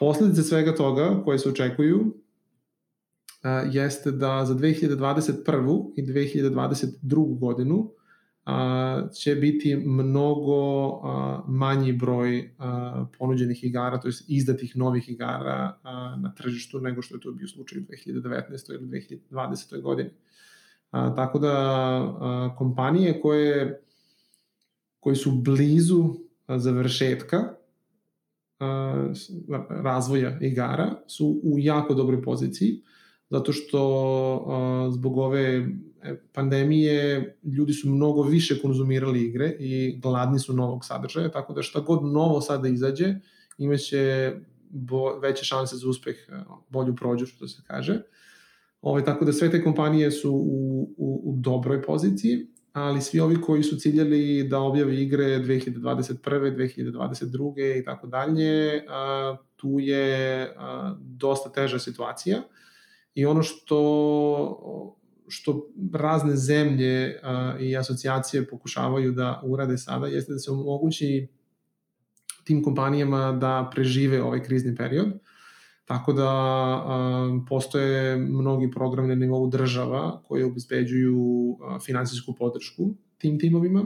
Posledice svega toga koje se očekuju a, jeste da za 2021. i 2022. godinu a, će biti mnogo a, manji broj a, ponuđenih igara, to je izdatih novih igara a, na tržištu nego što je to bio slučaj u 2019. ili 2020. godini. A, tako da a, kompanije koje, koje su blizu završetka razvoja igara su u jako dobroj poziciji, zato što zbog ove E, pandemije ljudi su mnogo više konzumirali igre i gladni su novog sadržaja, tako da šta god novo sada izađe, imaće bo, veće šanse za uspeh, e, bolju prođu, što se kaže. Ove, ovaj, tako da sve te kompanije su u, u, u dobroj poziciji, ali svi ovi koji su ciljali da objave igre 2021. 2022. i tako dalje, tu je dosta teža situacija i ono što što razne zemlje i asocijacije pokušavaju da urade sada jeste da se omogući tim kompanijama da prežive ovaj krizni period. Tako da a, postoje mnogi programi na nivou država koji obezbeđuju a, finansijsku podršku tim timovima.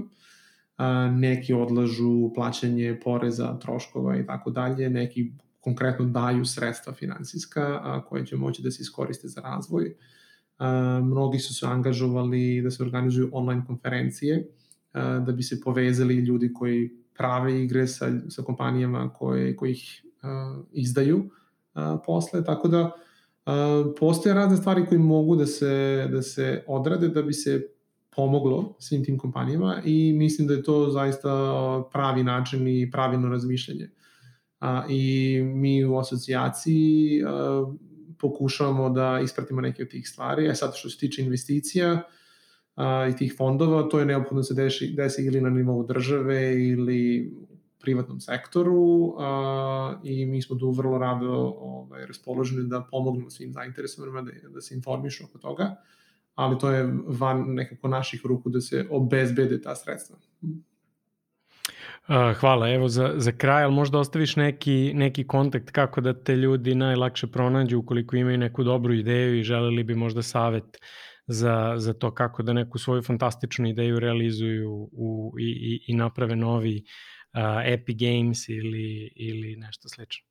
A, neki odlažu plaćanje poreza, troškova i tako dalje, neki konkretno daju sredstva finansijska a, koje će moći da se iskoriste za razvoj mnogi su se angažovali da se organizuju online konferencije da bi se povezali ljudi koji prave igre sa, sa kompanijama koje, koji ih izdaju posle, tako da postoje razne stvari koje mogu da se, da se odrade da bi se pomoglo svim tim kompanijama i mislim da je to zaista pravi način i pravilno razmišljanje. A, I mi u asocijaciji a, pokušavamo da ispratimo neke od tih stvari. E sad što se tiče investicija a, i tih fondova, to je neophodno da se deši, desi ili na nivou države ili privatnom sektoru a, i mi smo tu vrlo rado ovaj, raspoloženi da pomognemo svim zainteresovanima da, da se informišu oko toga, ali to je van nekako naših ruku da se obezbede ta sredstva. Hvala, evo za, za kraj, ali možda ostaviš neki, neki kontakt kako da te ljudi najlakše pronađu ukoliko imaju neku dobru ideju i želeli bi možda savet za, za to kako da neku svoju fantastičnu ideju realizuju u, i, i, i naprave novi uh, Epic Games ili, ili nešto slično.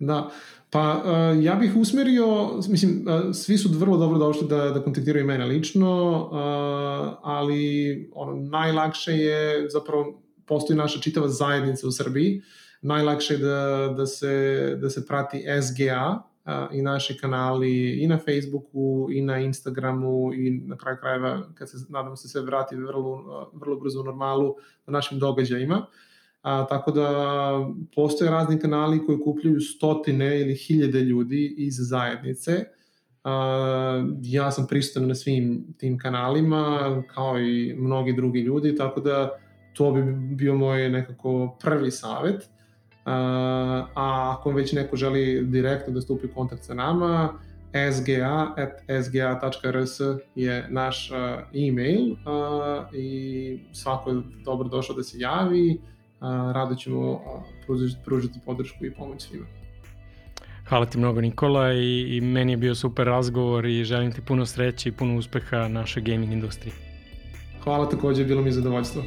Da, pa uh, ja bih usmerio, mislim, uh, svi su vrlo dobro došli da, da kontaktiraju mene lično, uh, ali ono, najlakše je zapravo postoji naša čitava zajednica u Srbiji, najlakše je da, da, se, da se prati SGA a, i naši kanali i na Facebooku i na Instagramu i na kraju krajeva kad se nadamo se sve vrati vrlo, vrlo brzo u normalu na našim događajima. A, tako da postoje razni kanali koji kupljaju stotine ili hiljade ljudi iz zajednice. A, ja sam prisutan na svim tim kanalima, kao i mnogi drugi ljudi, tako da to bi bio moj nekako prvi savet. A, a ako već neko želi direktno da stupi u kontakt sa nama, sga.sga.rs je naš e-mail uh, i svako je dobro došao da se javi. Rado ćemo pružiti, pružiti podršku i pomoć svima. Hvala ti mnogo Nikola i, i meni je bio super razgovor i želim ti puno sreće i puno uspeha našoj gaming industriji. Hvala takođe, bilo mi je zadovoljstvo.